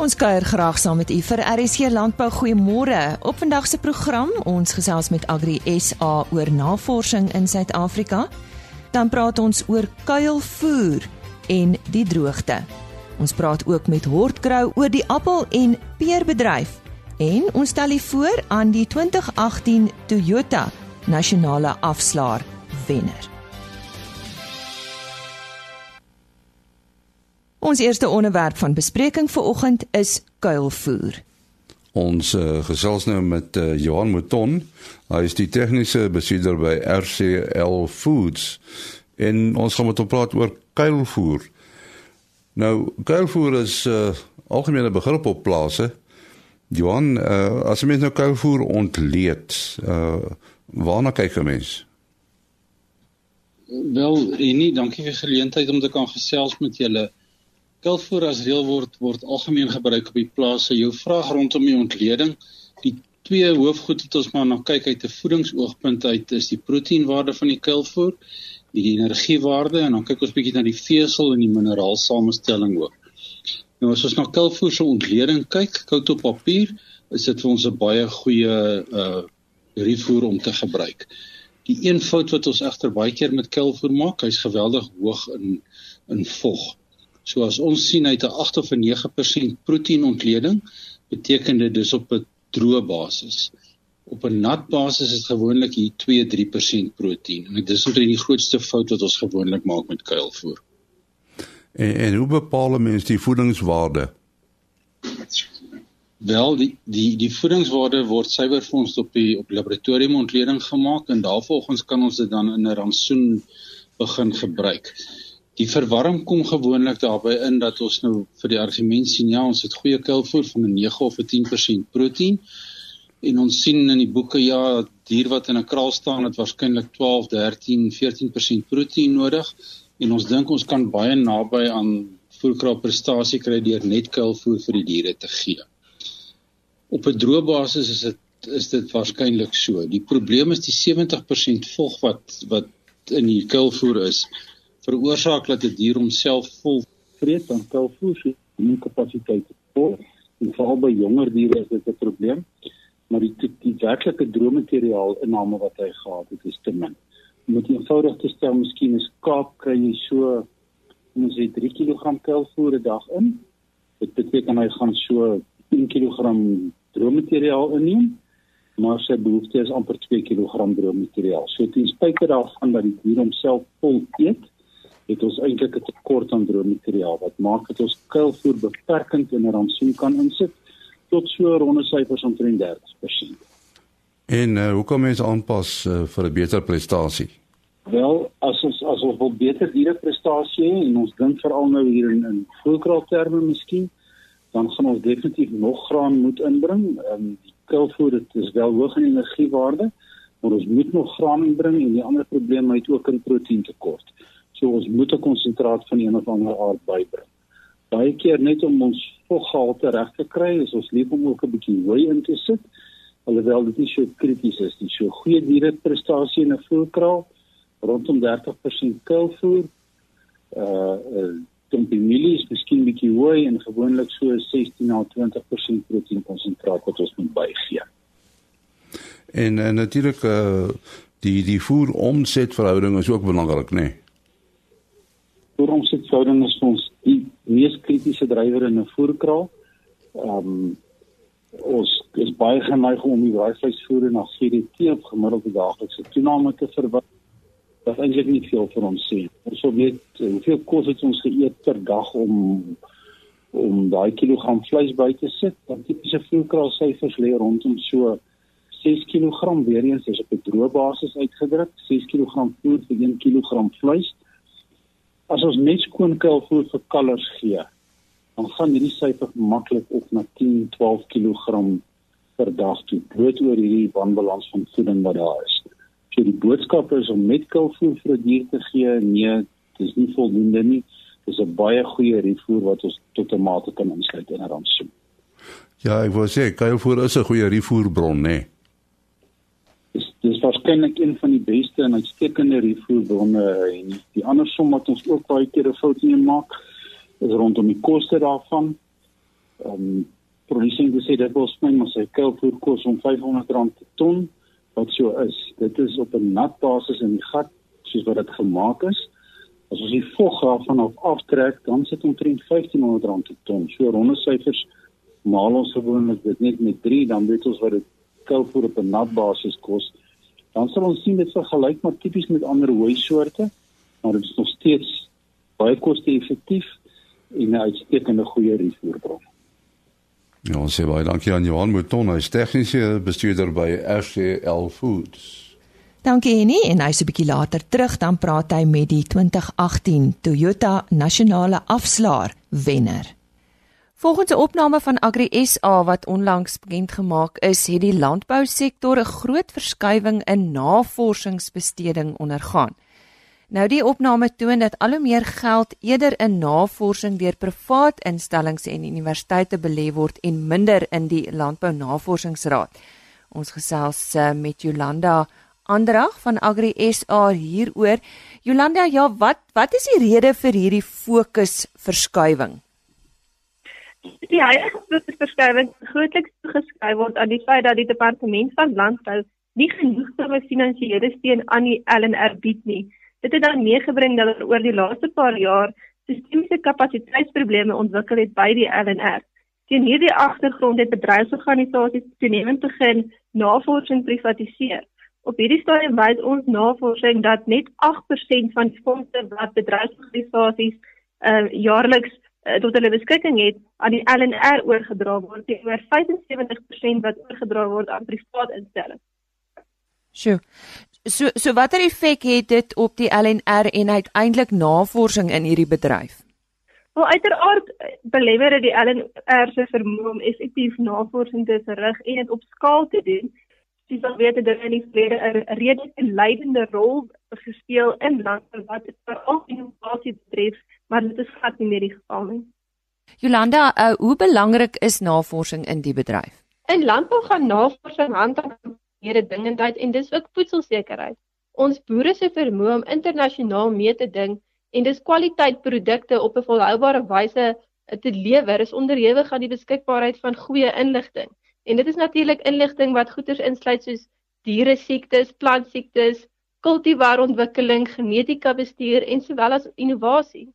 Ons kuier graag saam met u vir RSC Landbou Goeiemôre. Op vandag se program, ons gesels met Agri SA oor navorsing in Suid-Afrika. Dan praat ons oor kuilvoer en die droogte. Ons praat ook met Hortgrou oor die appel- en peerbedryf. En ons stel u voor aan die 2018 Toyota Nasionale Afslaer wenner. Ons eerste onderwerp van bespreking vir oggend is kuilvoer. Ons uh, gesels nou met uh, Johan Mouton. Hy is die tegniese bestuurder by RCL Foods. En ons gaan met hom praat oor kuilvoer. Nou, kuilvoer is 'n uh, algemene begrip op plase. Johan, uh, as jy mens nou kuilvoer ontleed, uh, waarna kyk 'n mens? Wel, nee, dankie vir die geleentheid om te kan gesels met julle. Kuilvoer as reël word word algemeen gebruik op die plase. Jou vraag rondom die ontleding, die twee hoofgoed wat ons maar na kyk uit 'n voedingsoogpunt uit is die proteïenwaarde van die kuilvoer, die, energiewaarde en dan kyk ons bietjie na die vesel en die mineraalsamestelling ook. Nou as ons na kuilvoer se ontleding kyk, koud op papier, is dit vir ons 'n baie goeie uh rietvoer om te gebruik. Die een fout wat ons egter baie keer met kuilvoer maak, hy's geweldig hoog in in vog. So as ons sien uit 'n 8 of 'n 9% proteïenontleding, beteken dit dis op 'n droë basis. Op 'n nat basis is gewoonlik hier 2-3% proteïen. En dis omtrent die grootste fout wat ons gewoonlik maak met kuilvoer. En, en hoe bepaal mense die voedingswaarde? Wel, die die die voedingswaarde word suiwer vir ons op die op laboratoriumontleding gemaak en daarvolgens kan ons dit dan in 'n rantsoen begin gebruik. Die verwarring kom gewoonlik daarbey in dat ons nou vir die argument sien ja, ons het goeie kuilvoer van 'n 9 of 'n 10% proteïen en ons sien in die boeke ja, dier wat in 'n kraal staan het waarskynlik 12, 13, 14% proteïen nodig en ons dink ons kan baie naby aan voerkraal prestasie kry deur net kuilvoer vir die diere te gee. Op 'n droë basis is dit is dit waarskynlik so. Die probleem is die 70% vog wat wat in die kuilvoer is veroorsaak dat 'n die dier homself vol vreet dan kuilvoer se nie kapasiteit het. En veral by jonger diere is dit 'n probleem. Maar die die, die werklike droommateriaal inname wat hy gehad het is te min. Dit eenvoudig te stel, miskien is kaap kry jy so ons sê 3 kg kuilvoer 'n dag in. Dit beteken hy gaan so 10 kg droommateriaal inneem maar sy behoefte is amper 2 kg droommateriaal. So ten spyte daarvan dat die dier homself vol eet, het ons eintlik 'n tekort aan droommateriaal wat maak dat ons kuilvoer beperkend in 'n rantsoen kan insit tot so ronde syfers omtrent 30%. En uh, hoe kom mens aanpas uh, vir 'n beter prestasie? Wel, as ons as ons wil beter diereprestasie hê en ons dink veral nou hier in in voelkraalterme miskien, dan gaan ons definitief nog graan moet inbring. Ehm um, die kuilvoer dit is wel hoog in energiewaarde, maar ons moet nog graan inbring en die ander probleem is ook 'n proteïentekort. So ons moet 'n konsentraat van een of ander aard bybring. Baie keer net om ons voggehalte reg te kry, is ons lief om ook 'n bietjie hooi in te sit. Alhoewel dit nie so krities is nie. So goeie diereprestasie in 'n voerkraal rondom 30% kuilvoer. Uh uh Dompie mielies, miskien bietjie hooi en gewoonlik so 16 na 20% proteïen konsentraat wat ons moet bygee. En, en natuurlik uh die die voer omsetverhouding is ook belangrik, né? Nee? Voer omsetverhouding is ons die mees kritiese drywer in 'n voerkraal. Ehm um, ons is baie geneig om die braaivleisvoer na GDT op gemiddelde daaglikse toename te verwag. Dit is eintlik nie veel vir ons sê. Ons weet hoeveel kos het ons geëet per dag om om daai kilogram vleis by te sit. Dan tipiese voerkraal syfers lê rondom so 6 kg weer eens is op 'n droë basis uitgedruk, 6 kg voer vir 1 kg vleis as ons net skoon kuilvoer vir kalvers gee, dan gaan hierdie syfer maklik op na 10, 12 kg per dag toe, bloot oor hierdie wanbalans van voeding wat daar is. So die boodskap is om met kuilvoer vir 'n dier te gee, nee, dis nie voldoende nie. Dis 'n baie goeie rietvoer wat ons tot 'n mate kan insluit in 'n rantsoen. Ja, ek wou sê kuilvoer is 'n goeie rietvoerbron, nê. Nee dis waarskynlik een van die beste en uitstekende rifoerbronne en die ander som wat ons ook baie keer 'n fout in maak is rondom die koste daarvan. Ehm um, produsent gesê dit was my maar sy kuilvoer kos om R500 per ton wat so is. Dit is op 'n nat basis in die gat soos wat dit gemaak is. As ons die vog daarvan af aftrek, dan sit omtrent R1500 per ton. So ronde syfers maal ons gewoonlik dit net met 3, dan weet ons wat dit kuilvoer op 'n nat basis kos. Dan sal ons sien dit vergelyk maar tipies met ander hooi soorte, maar dit is nog steeds baie koste-effektief en 'n uitstekende goeie rietvoerbron. Ja, ons sê baie dankie aan Johan Mouton, hy is tegniese bestuurder by RCL Foods. Dankie Henny en hy's 'n bietjie later terug dan praat hy met die 2018 Toyota Nasionale Afslaer wenner. Volgens 'n opname van Agri SA wat onlangs bekend gemaak is, het die landbousektor 'n groot verskywing in navorsingsbesteding ondergaan. Nou die opname toon dat al hoe meer geld eerder in navorsing deur privaat instellings en universiteite belê word en minder in die Landbou Navorsingsraad. Ons gesels uh, met Jolanda Andrag van Agri SA hieroor. Jolanda, ja, wat wat is die rede vir hierdie fokusverskywing? Die huidige verskywing grootliks toegeskryf word aan die feit dat die departement van landbou nie genoegsame finansiële steun aan die LNR bied nie. Dit het dan meegebring dat er oor die laaste paar jaar sistemiese kapasiteitsprobleme ontwikkel het by die LNR. Teen hierdie agtergrond het bedryfsorganisasies toenemend begin navorsing privatiseer. Op hierdie stadium wys ons navorsing dat net 8% van fondse wat bedryfsorganisasies uh, jaarliks tot hulle beskikking het aan die LNR oorgedra word teenoor 75% wat oorgedra word aan private instellings. Sjoe. So so watter effek het dit op die LNR en uiteindelik navorsing in hierdie bedryf? Wel uiteraard belemmer dit die LNR se vermoë om effektief navorsing te verrig en dit op skaal te doen. Dis al weet dat in die verlede 'n redelike leidende rol gespeel in landbou wat veral innovasie betref, maar dit is glad nie meer die geval nie. Jolanda, uh, hoe belangrik is navorsing in die bedryf? In landbou gaan navorsing hand aan mededingendheid en dis ook voedselsekerheid. Ons boere se vermoë om internasionaal mee te ding en dis kwaliteit produkte op 'n volhoubare wyse te lewer is onderhewig aan die beskikbaarheid van goeie inligting. En dit is natuurlik inligting wat goeters insluit soos diere siektes, plant siektes, kultivaarontwikkeling, genetika bestuur en sowel as innovasie.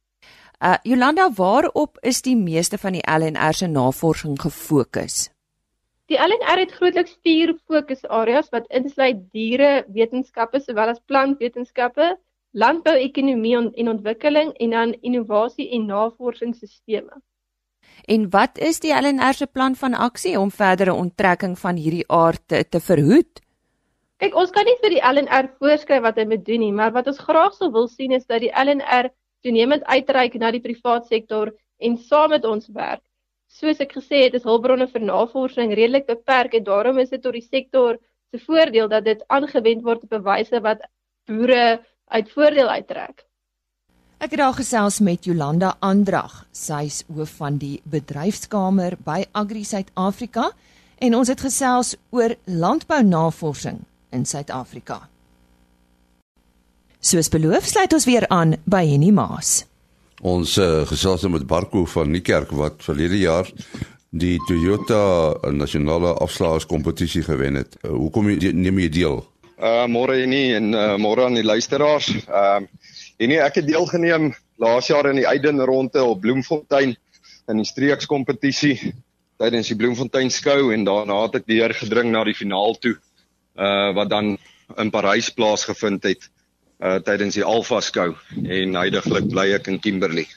Uh Jolanda, waarop is die meeste van die LNR se navorsing gefokus? Die LNR het grootliks vier fokusareas wat insluit diere wetenskappe sowel as plantwetenskappe, landbouekonomie en ontwikkeling en dan innovasie en navorsingsstelsels. En wat is die LNR se plan van aksie om verdere onttrekking van hierdie aard te, te verhoed? Kyk, ons kan nie vir die LNR voorskryf wat hy moet doen nie, maar wat ons graag sou wil sien is dat die LNR toenemend uitreik na die private sektor en saam met ons werk soos ek gesê het, is hulpbronne vir navorsing redelik beperk en daarom is dit tot die sektor se voordeel dat dit aangewend word op 'n wyse wat boere uit voordeel uittrek. Ek het daar gesels met Jolanda Andrag, sy's hoof van die bedryfskamer by Agri Suid-Afrika en ons het gesels oor landbounavorsing in Suid-Afrika. Soos beloof, sluit ons weer aan by Henny Maas. Ons uh, gesels nou met Barko van Niekerk wat verlede jaar die Toyota nasionale afslaerskompetisie gewen het. Uh, hoekom neem jy deel? Uh môre nie en uh, môre aan die luisteraars. Ehm uh, en nee, ek het deelgeneem laas jaar in die Eiden ronde op Bloemfontein in die streekskompetisie tydens die Bloemfontein skou en daarna het ek weer gedring na die finaal toe. Uh wat dan in Parys plaasgevind het uh tydens die Alpha skou en heidaglik bly ek in Kimberley.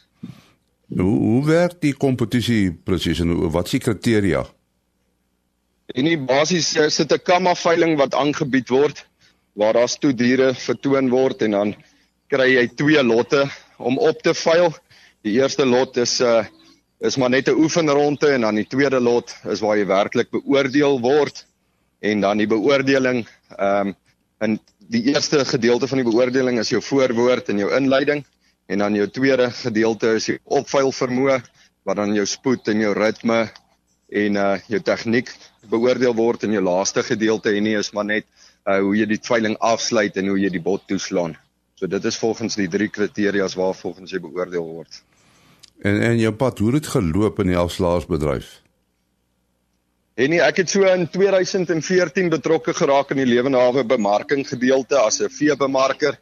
Hoe hoe werk die kompetisie presies en wat is die kriteria? En die basies uh, sit 'n kamma veiling wat aangebied word waar daar stoe diere vertoon word en dan kry jy twee lotte om op te veil. Die eerste lot is uh is maar net 'n oefenronde en dan die tweede lot is waar jy werklik beoordeel word en dan die beoordeling ehm um, in die eerste gedeelte van die beoordeling is jou voorwoord en jou inleiding en dan jou tweede gedeelte is jou opveil vermoë wat dan jou spoed en jou ritme en uh jou tegniek beoordeel word en jou laaste gedeelte en nie is maar net uh hoe jy die veiling afsluit en hoe jy die bot toeslaan. So dit is volgens die drie kriteria's waar volgens jy beoordeel word. En en jou pad, hoe het geloop in die afslaersbedryf? En nie, ek het so in 2014 betrokke geraak in die lewende hawe bemarking gedeelte as 'n veebemarker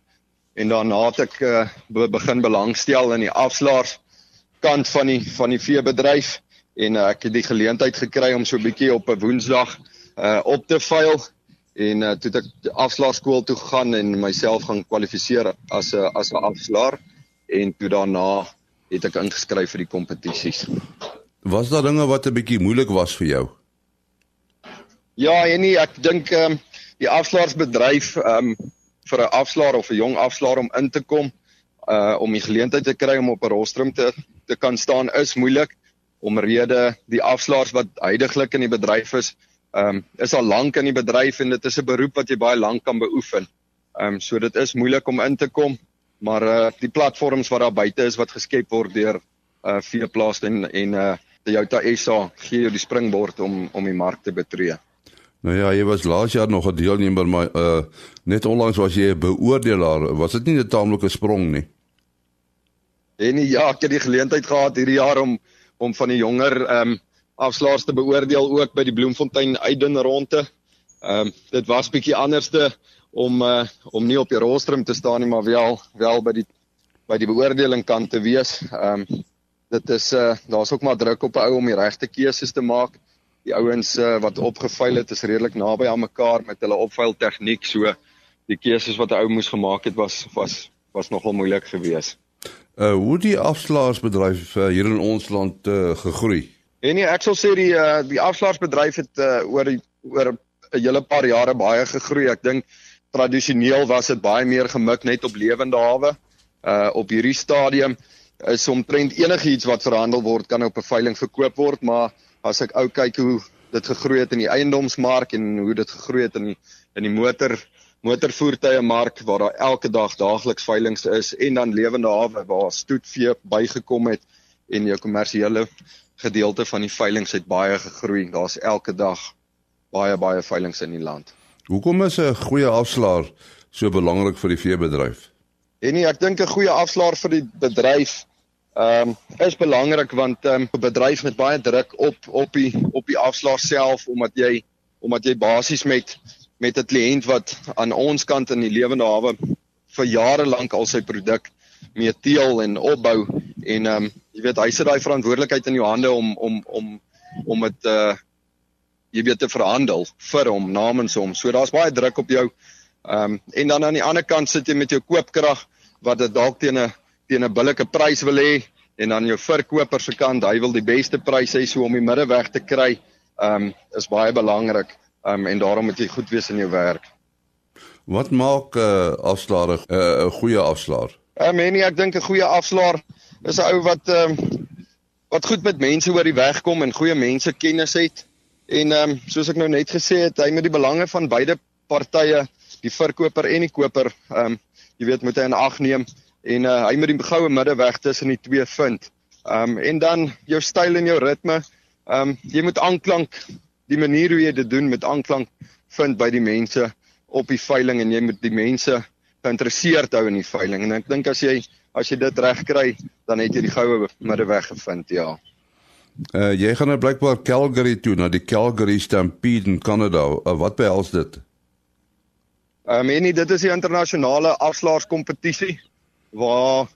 en daarna het ek uh, begin belangstel in die afslaers kant van die van die veebedryf en uh, ek het die geleentheid gekry om so 'n bietjie op 'n Woensdag uh op te veil en uh, toe ek afslaerskool toe gegaan en myself gaan kwalifiseer as 'n as 'n afslaer en toe daarna het ek ingeskryf vir die kompetisies. Was daar dinge wat 'n bietjie moeilik was vir jou? Ja, en nie, ek dink ehm um, die afslaarsbedryf ehm um, vir 'n afslaer of 'n jong afslaer om in te kom uh om die geleentheid te kry om op 'n rostrum te te kan staan is moeilik omrede die afslaers wat heidaglik in die bedryf is, ehm um, is al lank in die bedryf en dit is 'n beroep wat jy baie lank kan beoefen. Ehm um, so dit is moeilik om in te kom, maar uh die platforms wat daar buite is wat geskep word deur uh Veeplaas en en uh Toyota SA gee jou die springbord om om die mark te betree. Nou ja, jy was laas jaar nog 'n deelnemer maar uh net onlangs was jy 'n beoordelaar. Was dit nie 'n taamlike sprong nie? En ja, ek het die geleentheid gehad hierdie jaar om om van die jonger ehm um, afslaers te beoordeel ook by die Bloemfontein Uitdun ronde. Ehm um, dit was bietjie anderste om uh, om nie op die rostrum te staan nie, maar wel wel by die by die beoordeling kan te wees. Ehm um, dit is uh daar's ook maar druk op 'n ou om die regte keuses te maak. Die ouens uh, wat opgeveil het is redelik naby aan mekaar met hulle opveil tegniek, so die keuses wat 'n ou moes gemaak het was was was nogal moeilik geweest. Uh hoe die afslaarsbedryf uh, hier in ons land uh, gegroei. En nee, ek sal sê die uh, die afslaarsbedryf het uh, oor die, oor 'n hele paar jare baie gegroei. Ek dink tradisioneel was dit baie meer gemik net op lewende hawe. Uh op hierdie stadium is omtrent enigiets wat verhandel word kan op 'n veiling verkoop word, maar as ek ou kyk hoe dit gegroei het in die eiendomsmark en hoe dit gegroei het in in die motor motorvoertuie mark waar daar elke dag daagliks veilinge is en dan lewende hawe waar stoetvee bygekom het en jou kommersiële gedeelte van die veilinge het baie gegroei. Daar's elke dag baie baie veilinge in die land. Hoekom is 'n goeie afslaer so belangrik vir die veebedryf? En nee, ek dink 'n goeie afslaer vir die bedryf ehm um, is belangrik want ehm um, 'n bedryf met baie druk op op die op die afslaer self omdat jy omdat jy basies met met 'n kliënt wat aan ons kant in die lewende hawe vir jare lank al sy produk mee teel en opbou en ehm um, jy weet hy sit daai verantwoordelikheid in jou hande om om om om dit uh jy weet te verhandel vir hom namens hom. So daar's baie druk op jou. Ehm um, en dan aan die ander kant sit jy met jou koopkrag wat dit dalk teen 'n teen 'n billike prys wil hê en dan jou verkoper se kant, hy wil die beste prys hê so om die middeweg te kry. Ehm um, is baie belangrik um, en daarom moet jy goed wees in jou werk. Wat maak 'n uh, afslaer 'n uh, goeie afslaer? Ek uh, meen nie ek dink 'n goeie afslaer is 'n ou wat um, wat goed met mense oor die weg kom en goeie mense kennis het. En ehm um, soos ek nou net gesê het, hy moet die belange van beide partye, die verkoper en die koper, ehm um, jy weet moet hy in ag neem en uh, hy moet die goue middeweg tussen die twee vind. Um, en dan jou styl en jou ritme. Um, jy moet aanklank die manier hoe jy dit doen met aanklank vind by die mense op die veiling en jy moet die mense geïnteresseerd hou in die veiling en ek dink as jy as jy dit reg kry dan het jy die goue middeweg gevind ja. Uh jy gaan nou blykbaar Calgary toe na die Calgary Stampede in Kanada. Uh, wat behels dit? Ehm um, nee, dit is die internasionale afslaerskompetisie waar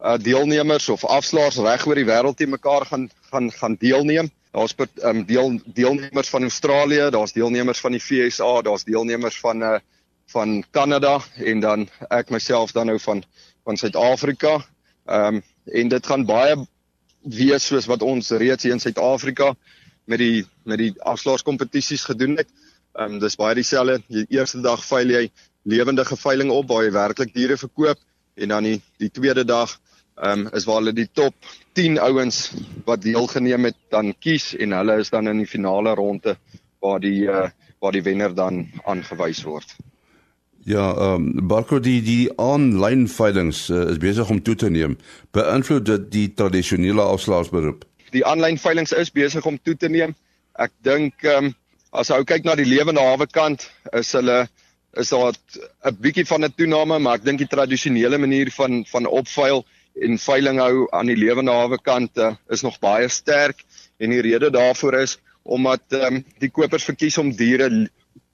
uh deelnemers of afslaers reg oor die wêreld te mekaar gaan gaan gaan deelneem. Daar's um, deel deelnemers van Australië, daar's deelnemers van die VSA, daar's deelnemers van uh van Kanada en dan ek myself dan nou van van Suid-Afrika. Ehm um, en dit gaan baie wees soos wat ons reeds hier in Suid-Afrika met die met die afslaerskompetisies gedoen het. Ehm um, dis baie dieselfde. Die eerste dag veil jy lewendige veiling op waar jy werklik diere verkoop en dan die die tweede dag ehm um, is waar hulle die top 10 ouens wat deelgeneem het dan kies en hulle is dan in die finale ronde waar die uh, waar die wenner dan aangewys word. Ja, ehm um, Barco die die aanlyn veilinge uh, is besig om toe te neem. Beïnvloed dit die tradisionele afslaersberoep? Die aanlyn veilinge is besig om toe te neem. Ek dink ehm um, as ou kyk na die lewende hawe kant, is hulle is daar 'n bietjie van 'n toename, maar ek dink die tradisionele manier van van opveil en veiling hou aan die lewende hawe kant uh, is nog baie sterk en die rede daarvoor is omdat um, die kopers verkies om diere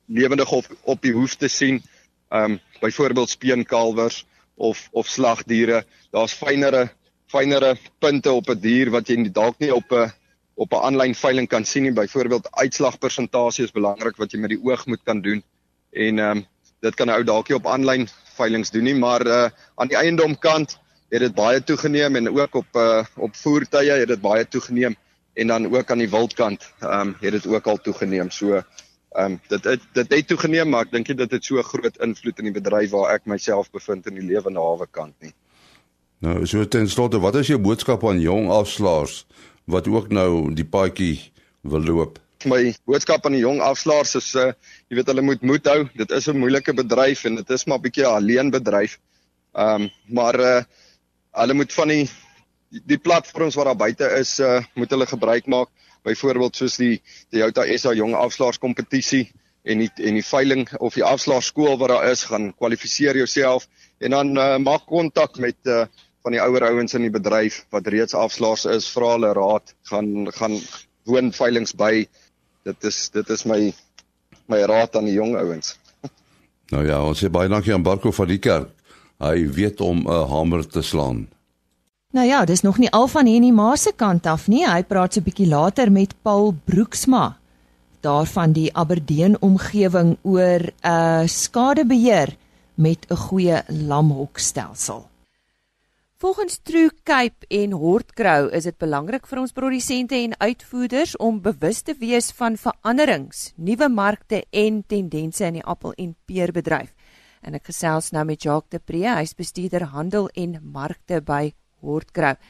lewendig op op die hoef te sien. Ehm um, byvoorbeeld speenkalwers of of slagdiere. Daar's fynere fynere punte op 'n die dier wat jy dalk nie op 'n op 'n aanlyn veiling kan sien nie. Byvoorbeeld uitslagpersentasie is belangrik wat jy met die oog moet kan doen. En ehm um, dit kan ou dalk nie op aanlyn veilings doen nie, maar uh aan die eiendomkant het dit baie toegeneem en ook op uh op voertuie het dit baie toegeneem en dan ook aan die wildkant ehm um, het dit ook al toegeneem. So ehm um, dit het dit het toegeneem, maar ek dink dit het so 'n groot invloed in die bedryf waar ek myself bevind in die lewende hawe kant nie. Nou, so ten slotte, wat is jou boodskap aan jong afslaers wat ook nou die paadjie wil loop? My boodskap aan die jong afslaers is uh jy weet hulle moet moed hou. Dit is 'n moeilike bedryf en dit is maar 'n bietjie 'n alleen bedryf. Ehm um, maar uh hulle moet van die die platforms wat daar buite is, uh moet hulle gebruik maak. Byvoorbeeld soos die Toyota SA jong afslaers kompetisie en die en die veiling of die afslaerskool wat daar is, gaan kwalifiseer jouself en dan uh, maak kontak met uh van die ouer ouens in die bedryf wat reeds afslaers is, vra hulle raad, gaan gaan woon veilinge by. Dit is dit is my my raad aan die jong ouens. Nou ja, ons sê baie dankie aan Barko van die kerk. Hy weet om 'n hamer te slaan. Nou ja, dis nog nie al van hier in die ma se kant af nie. Hy praat so 'n bietjie later met Paul Broeksma daarvan die Aberdeen omgewing oor 'n uh, skadebeheer met 'n goeie lamhokstelsel. Volgens True Cape en Hortcrow is dit belangrik vir ons produsente en uitvoerders om bewus te wees van veranderings, nuwe markte en tendense in die appel- en peerbedryf. En ek gesels nou met Jacques de Pre, hy's bestuurder handel en markte by Hortcrow.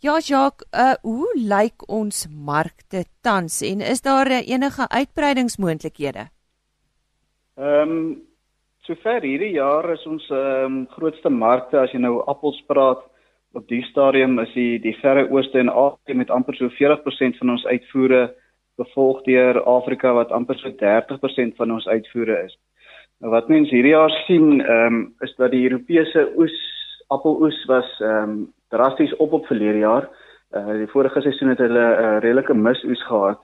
Ja Jacques, uh, hoe lyk ons markte tans en is daar enige uitbreidingsmoontlikhede? Ehm um, sover hierdie jaar is ons ehm um, grootste markte as jy nou appels praat op die stadium is die die Verre Ooste en Asië met amper so 40% van ons uitvoere gevolg deur Afrika wat amper so 30% van ons uitvoere is. Nou wat mens hierdie jaar sien ehm um, is dat die Europese oes appeloes was ehm um, drasties op op verlede jaar. Uh die vorige seisoen het hulle 'n uh, redelike misoes gehad.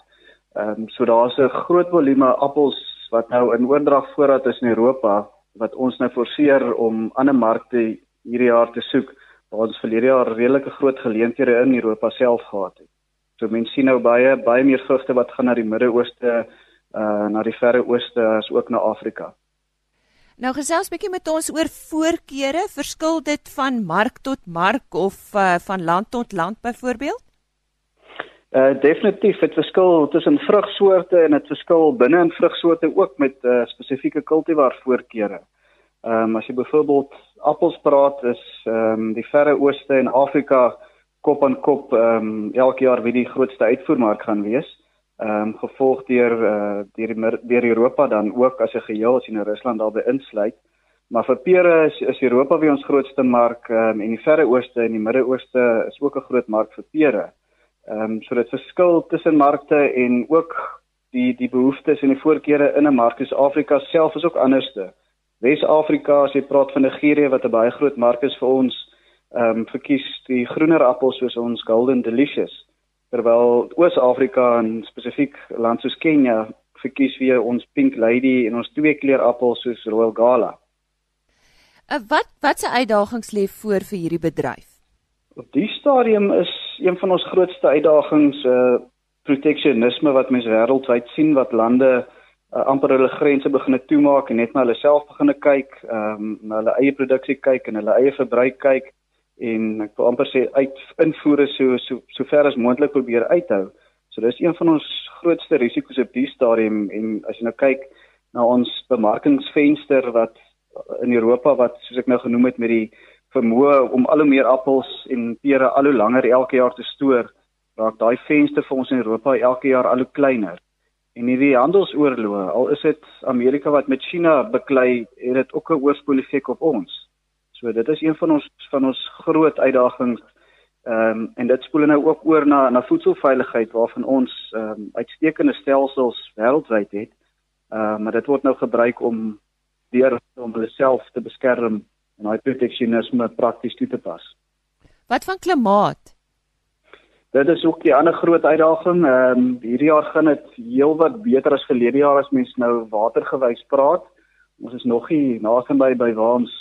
Ehm um, so daar's 'n groot volume appels wat nou in oordrag voorraad is in Europa wat ons nou forceer om ander markte hierdie jaar te soek waar ons verlede jaar redelike groot geleenthede in Europa self gehad het. So mense sien nou baie baie meer vrugte wat gaan na die Midde-Ooste, uh na die Verre Ooste as ook na Afrika. Nou gesels bietjie met ons oor voorkeure, verskil dit van mark tot mark of uh, van land tot land byvoorbeeld? Uh definitief, dit verskil tussen vrugsoorte en dit verskil binne in vrugsoorte ook met uh, spesifieke kultivar voorkeure. Ehm um, as jy byvoorbeeld appels praat, is ehm um, die Verre Ooste en Afrika kop aan kop ehm um, elke jaar wie die grootste uitvoermark gaan wees ehm um, gevolg deur uh, deur deur Europa dan ook as 'n geheel as jy nou Rusland daarbey insluit. Maar vir pere is, is Europa weer ons grootste mark um, en die Verre Ooste en die Midde-Ooste is ook 'n groot mark vir pere. Ehm um, so dit verskil tussen markte en ook die die behoeftes en die voorkeure in 'n mark is Afrika self is ook anderste. Wes-Afrika as jy praat van Nigerië wat 'n baie groot mark is vir ons, ehm um, verkies die groener appels soos ons Golden Delicious terwyl Oos-Afrika en spesifiek land soos Kenia verkies weer ons Pink Lady en ons twee kleur appels soos Royal Gala. Uh, wat wat se uitdagings lê voor vir hierdie bedryf? Op die stadium is een van ons grootste uitdagings uh proteksionisme wat mense wêreldwyd sien wat lande uh, amper hulle grense begine toemaak en net na hulle self begine kyk, ehm um, na hulle eie produksie kyk en hulle eie verbruik kyk en ek wil amper sê uit invoere so so so ver as moontlik probeer uithou. So dis een van ons grootste risiko's op die stadium en as jy nou kyk na ons bemarkingsvenster wat in Europa wat soos ek nou genoem het met die vermoë om al hoe meer appels en pere al hoe langer elke jaar te stoor, raak daai venster vir ons in Europa elke jaar al hoe kleiner. En hierdie handelsoorloë, al is dit Amerika wat met China beklei, het dit ook 'n oorspoel effek op ons. So dit is een van ons van ons groot uitdagings. Ehm um, en dit spoel nou ook oor na na voedselveiligheid waarvan ons ehm um, uitstekende stelsels wêreldwyd het. Ehm uh, maar dit word nou gebruik om deur om hulle self te beskerm en daai proteksionisme prakties toe te pas. Wat van klimaat? Dit is ook die ander groot uitdaging. Ehm um, hierdie jaar gaan dit heelwat beter as verlede jaar as mens nou watergewys praat. Ons is nog nie naby by waar ons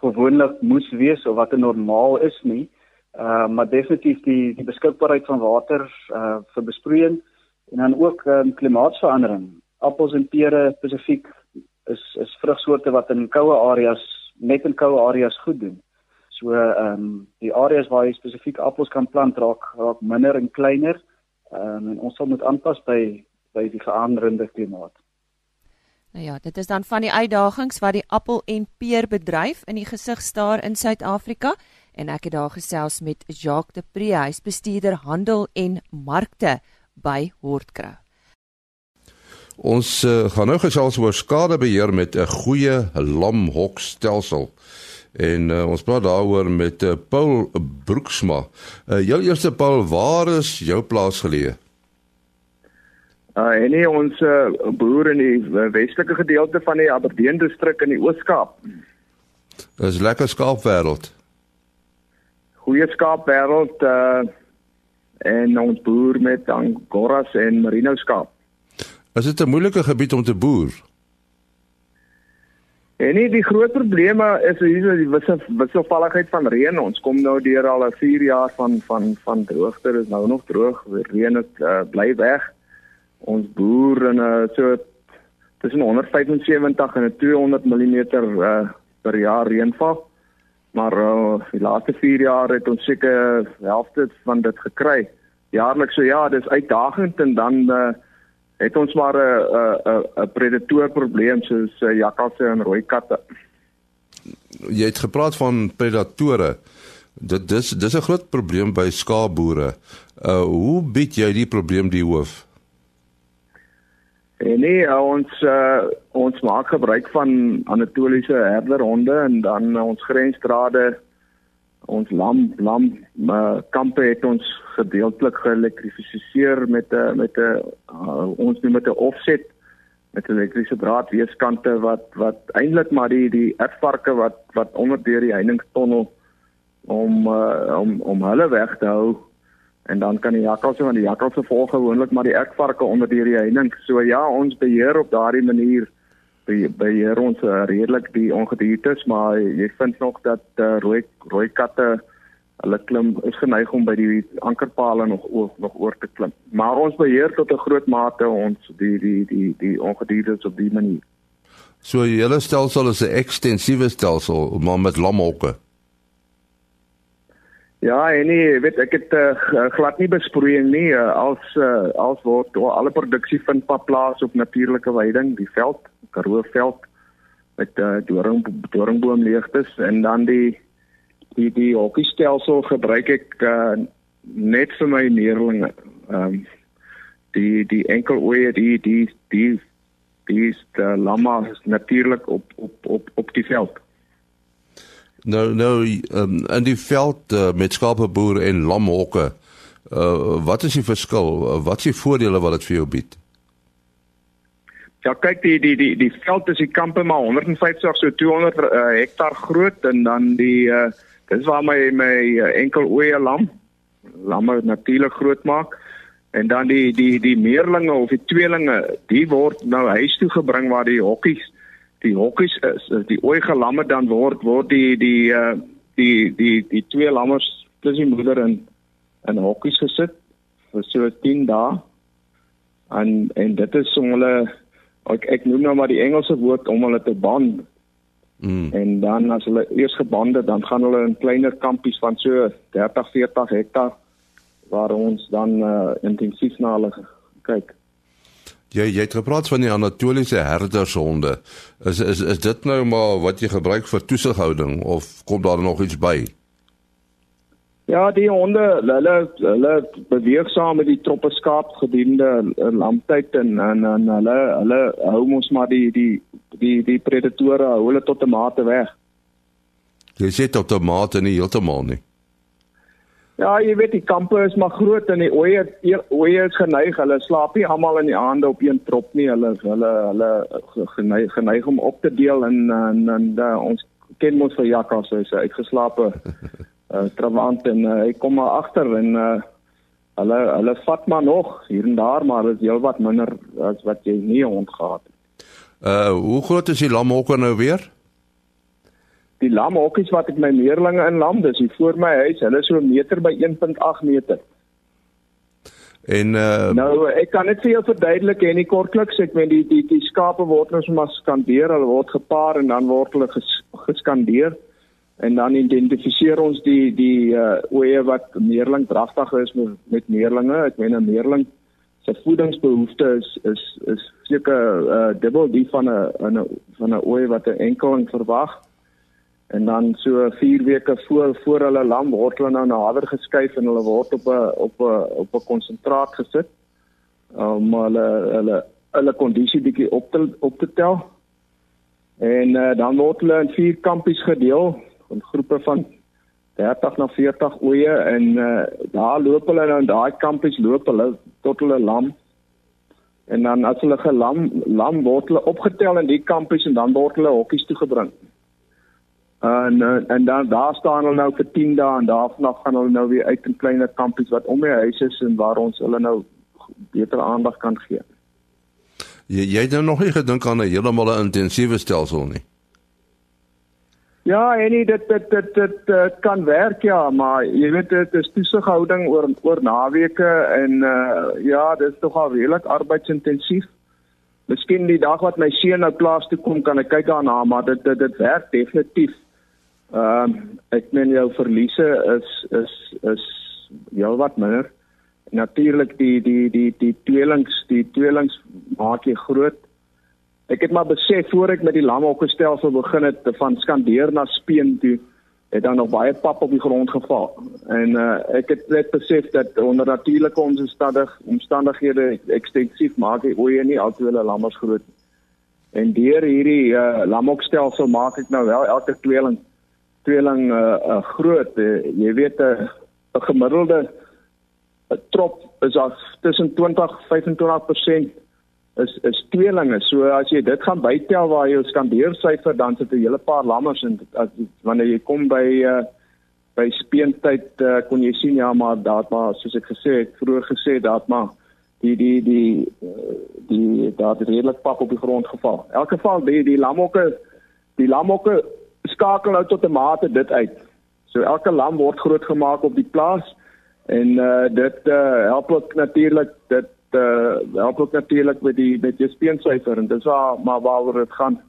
gewoonlik moes wees of wat 'n normaal is nie. Ehm uh, maar definitief die die beskikbaarheid van water uh vir besproeiing en dan ook um, klimaatsverandering. Appels en pere spesifiek is is vrugsoorte wat in koue areas net in koue areas goed doen. So ehm um, die areas waar jy spesifiek appels kan plant raak raak minder en kleiner. Ehm um, en ons sal moet aanpas by by die veranderende klimaat. Nou ja, dit is dan van die uitdagings wat die appel en peer bedryf in die gesig staar in Suid-Afrika en ek het daar gesels met Jacques de Pre, hy's bestuurder handel en markte by Hortkrou. Ons uh, gaan nou gesels oor skadebeheer met 'n goeie lamhokstelsel. En uh, ons praat daaroor met uh, Paul Broeksma. Uh, jou eerste Paul, waar is jou plaas geleë? Uh en nee, ons uh, boer in die westelike gedeelte van die Aberdeen distrik in die Oos-Kaap. Dis lekker skaapwêreld. Goeie skaapwêreld uh en ons boer met angoras en merino skaap. Is dit 'n moeilike gebied om te boer? En nie die groot probleme is hier is die wisse wisselvalligheid van reën. Ons kom nou deur al 'n 4 jaar van van van droogte. Dit is nou nog droog. Reën het uh, bly weg. Ons boer in 'n uh, so tussen 175 en 200 mm uh, per jaar reënval. Maar uh, die laaste 4 jaar het ons seker helfte van dit gekry. Jaarliks so ja, dis uitdagend en dan uh, het ons maar 'n 'n 'n predator probleem soos uh, jakkalse en rooi katte. Jy het gepraat van predatore. Dit dis dis 'n groot probleem by skaapboere. Uh hoe bied jy die probleem die hoof? En nee, uh, ons uh, ons maak gebruik van Anatoliese herderhonde en dan ons grensdrade ons lam lam uh, kampe het ons gedeeltelik geelektrifiseer met 'n met 'n uh, ons noem dit 'n offset met elektriese draad weeskante wat wat eintlik maar die die erfvarke wat wat onder deur die heiningstunnel om uh, om om hulle weg te hou. En dan kan die jakkalse van die jakkalse volg gewoonlik maar die erfvarke onder deur die heining. So ja ons beheer op daardie manier beheer ons uh, redelik die ongediertes, maar jy vind nog dat uh, rooi rooi katte hulle klim is geneig om by die ankerpale nog oor, nog oor te klim. Maar ons beheer tot 'n groot mate ons die die die die ongediertes op die manier. So hele stelsel is 'n ekstensiewe stelsel maar met lamhokke. Ja, en nee, weet ek het uh, glad nie besproeiing nie uh, als uh, als word alle produksie vind plaas op natuurlike weiding, die veld Karoo veld met uh, doring doringboomleegtes en dan die die die hokkiestelsel gebruik ek uh, net vir my neerlinge. Ehm um, die die enkel oeye die die die die is lama is natuurlik op op op op die veld. Nou nou um, in die veld uh, met skapeboere en lamhokke. Uh, wat is die verskil? Wat is die voordele wat dit vir jou bied? Ja, kyk die die die die veld is die kampe maar 150 so 200 uh, hektar groot en dan die uh, dis waar my my uh, enkel oeye lam lamme natuurlik groot maak en dan die die die meerlinge of die tweelinge die word nou huis toe gebring waar die hokkies die hokkies is die ooi gelamme dan word word die die uh, die die die twee lammers tussen die moeder en in hokkies gesit vir so 10 dae en en dit is om hulle ek ek noem nou maar die Engelse woord om hulle te band. Mm. En dan as hulle eers gebande dan gaan hulle in kleiner kampies van so 30 40 hektar waar ons dan uh, intensief na hulle kyk. Jy jy het gepraat van die Anatoliese herdershonde. Is is is dit nou maar wat jy gebruik vir toesighouding of kom daar nog iets by? Ja, die honde, hulle hulle beweeg saam met die troppe skaap gedurende eh, lamptyd en en en hulle hulle hou mos maar die die die die predatore hou hulle tot 'n mate weg. Jy sê tot 'n mate nie heeltemal nie. Ja, jy weet die kampe is maar groot en die oeye oeye is geneig, hulle slaap nie almal in die aande op een trop nie. Hulle hulle hulle geneig, geneig om op te deel en en, en, uh, ons ken mos vir jakkalse, hy's uitgeslape uh Trawant en uh, hy kom maar agter en uh hulle hulle vat maar nog hier en daar maar is heelwat minder as wat jy nie gehad het. Uh hoe groot is die lamhokke nou weer? Die lamhokkies wat ek my meerlinge in lam, dis hier voor my huis, hulle is so 'n meter by 1.8 meter. En uh Nou ek kan net vir jou verduidelik en nie kortliks ek meen die die die skape word nou sommer skandeer, hulle word gepaar en dan word hulle ges, geskandeer en dan identifiseer ons die die uh oeye wat meerling dragtig is met, met meerlinge. Ek meen 'n meerling se voedingsbehoefte is is is seker uh dubbel die van 'n 'n van 'n ooi wat 'n enkeling verwag. En dan so 4 weke voor voor hulle lam word hulle nou nader geskuif en hulle word op 'n op 'n op 'n konsentraat gesit om hulle hulle hulle kondisie bietjie op te op te tel. En uh, dan word hulle in vier kampies gedeel in groepe van 30 na 40 oeye en uh, daar loop hulle nou in daai kampies loop hulle tot hulle lam en dan as hulle gelam lam word hulle opgetel in die kampies en dan word hulle hokkies toe gebring. En en dan daar staan hulle nou vir 10 dae en daarna gaan hulle nou weer uit in kleiner kampies wat om die huis is en waar ons hulle nou beter aandag kan gee. Jy jy het nou nog nie gedink aan 'n heeltemal intensiewe stelsel nie. Ja, en dit dit dit dit uh, kan werk ja, maar jy weet dit is toesighouding oor oor naweke en uh, ja, dit is tog al redelik arbeidsintensief. Miskien die dag wat my seun nou plaas toe kom, kan ek kyk daarna, maar dit dit dit werk definitief. Ehm uh, ek meen jou verliese is is is heelwat minder. Natuurlik die die die die tweelings, die tweelings maak jy groot Ek het maar besef voor ek met die lamhokkestelsel begin het van skandeer na speen toe het dan nog baie pap op die grond geval. En uh, ek het net besef dat onder natuurlike omstandighede omstandighede ekstensief maak hy oeye nie altyd hulle lammers groot. En deur hierdie uh, lamhokkestelsel maak ek nou wel elke tweeling tweeling uh, uh, groot. Uh, jy weet 'n uh, gemiddelde uh, trop is af tussen 20 25% is is tweelinge. So as jy dit gaan bytel waar jy skandeersyfer dan sit 'n hele paar lammers en as wanneer jy kom by uh by speentyd uh, kon jy sien ja maar daar maar soos ek gesê het vroeër gesê dat maar die die die uh, die daar het redelik pap op die grond geval. In elk geval die die lamhokke die lamhokke skakel nou tot 'n mate dit uit. So elke lam word groot gemaak op die plaas en uh dit uh help ook natuurlik dit uh help ook natuurlik met die met jou speensyfer en dis waar maar waaroor dit gaan.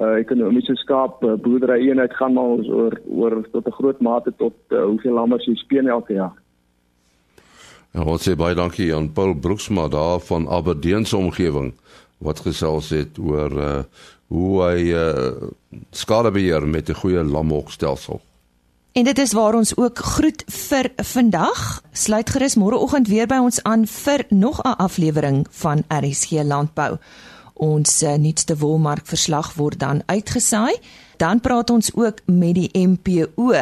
Uh ekonomiese skaap uh, boerdery eenheid gaan maar ons oor oor tot 'n groot mate tot uh, hoeveel lammers jy speen elke jaar. En wat sê baie dankie aan Paul Brooksma daar van Aberdeen se omgewing wat gesels het oor uh hoe hy uh skadebeheer met 'n goeie lamhokstelsel. En dit is waar ons ook groet vir vandag. Sluit gerus môreoggend weer by ons aan vir nog 'n aflewering van RSG Landbou. Ons uh, nuutste wolmark verslag word dan uitgesaai. Dan praat ons ook met die MPO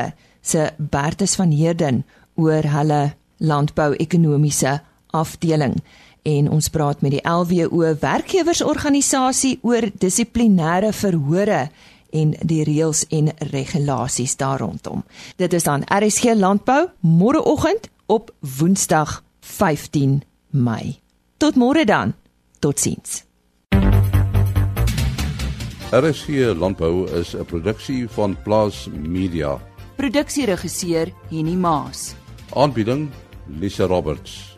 se Bertus van Heerden oor hulle landbou-ekonomiese afdeling en ons praat met die LWO werkgewersorganisasie oor dissiplinêre verhore en die reëls en regulasies daar rondom. Dit is dan RSG Landbou môreoggend op Woensdag 15 Mei. Tot môre dan. Totsiens. RSG Landbou is 'n produksie van Plaas Media. Produksieregisseur Henny Maas. Aanbieding Lisa Roberts.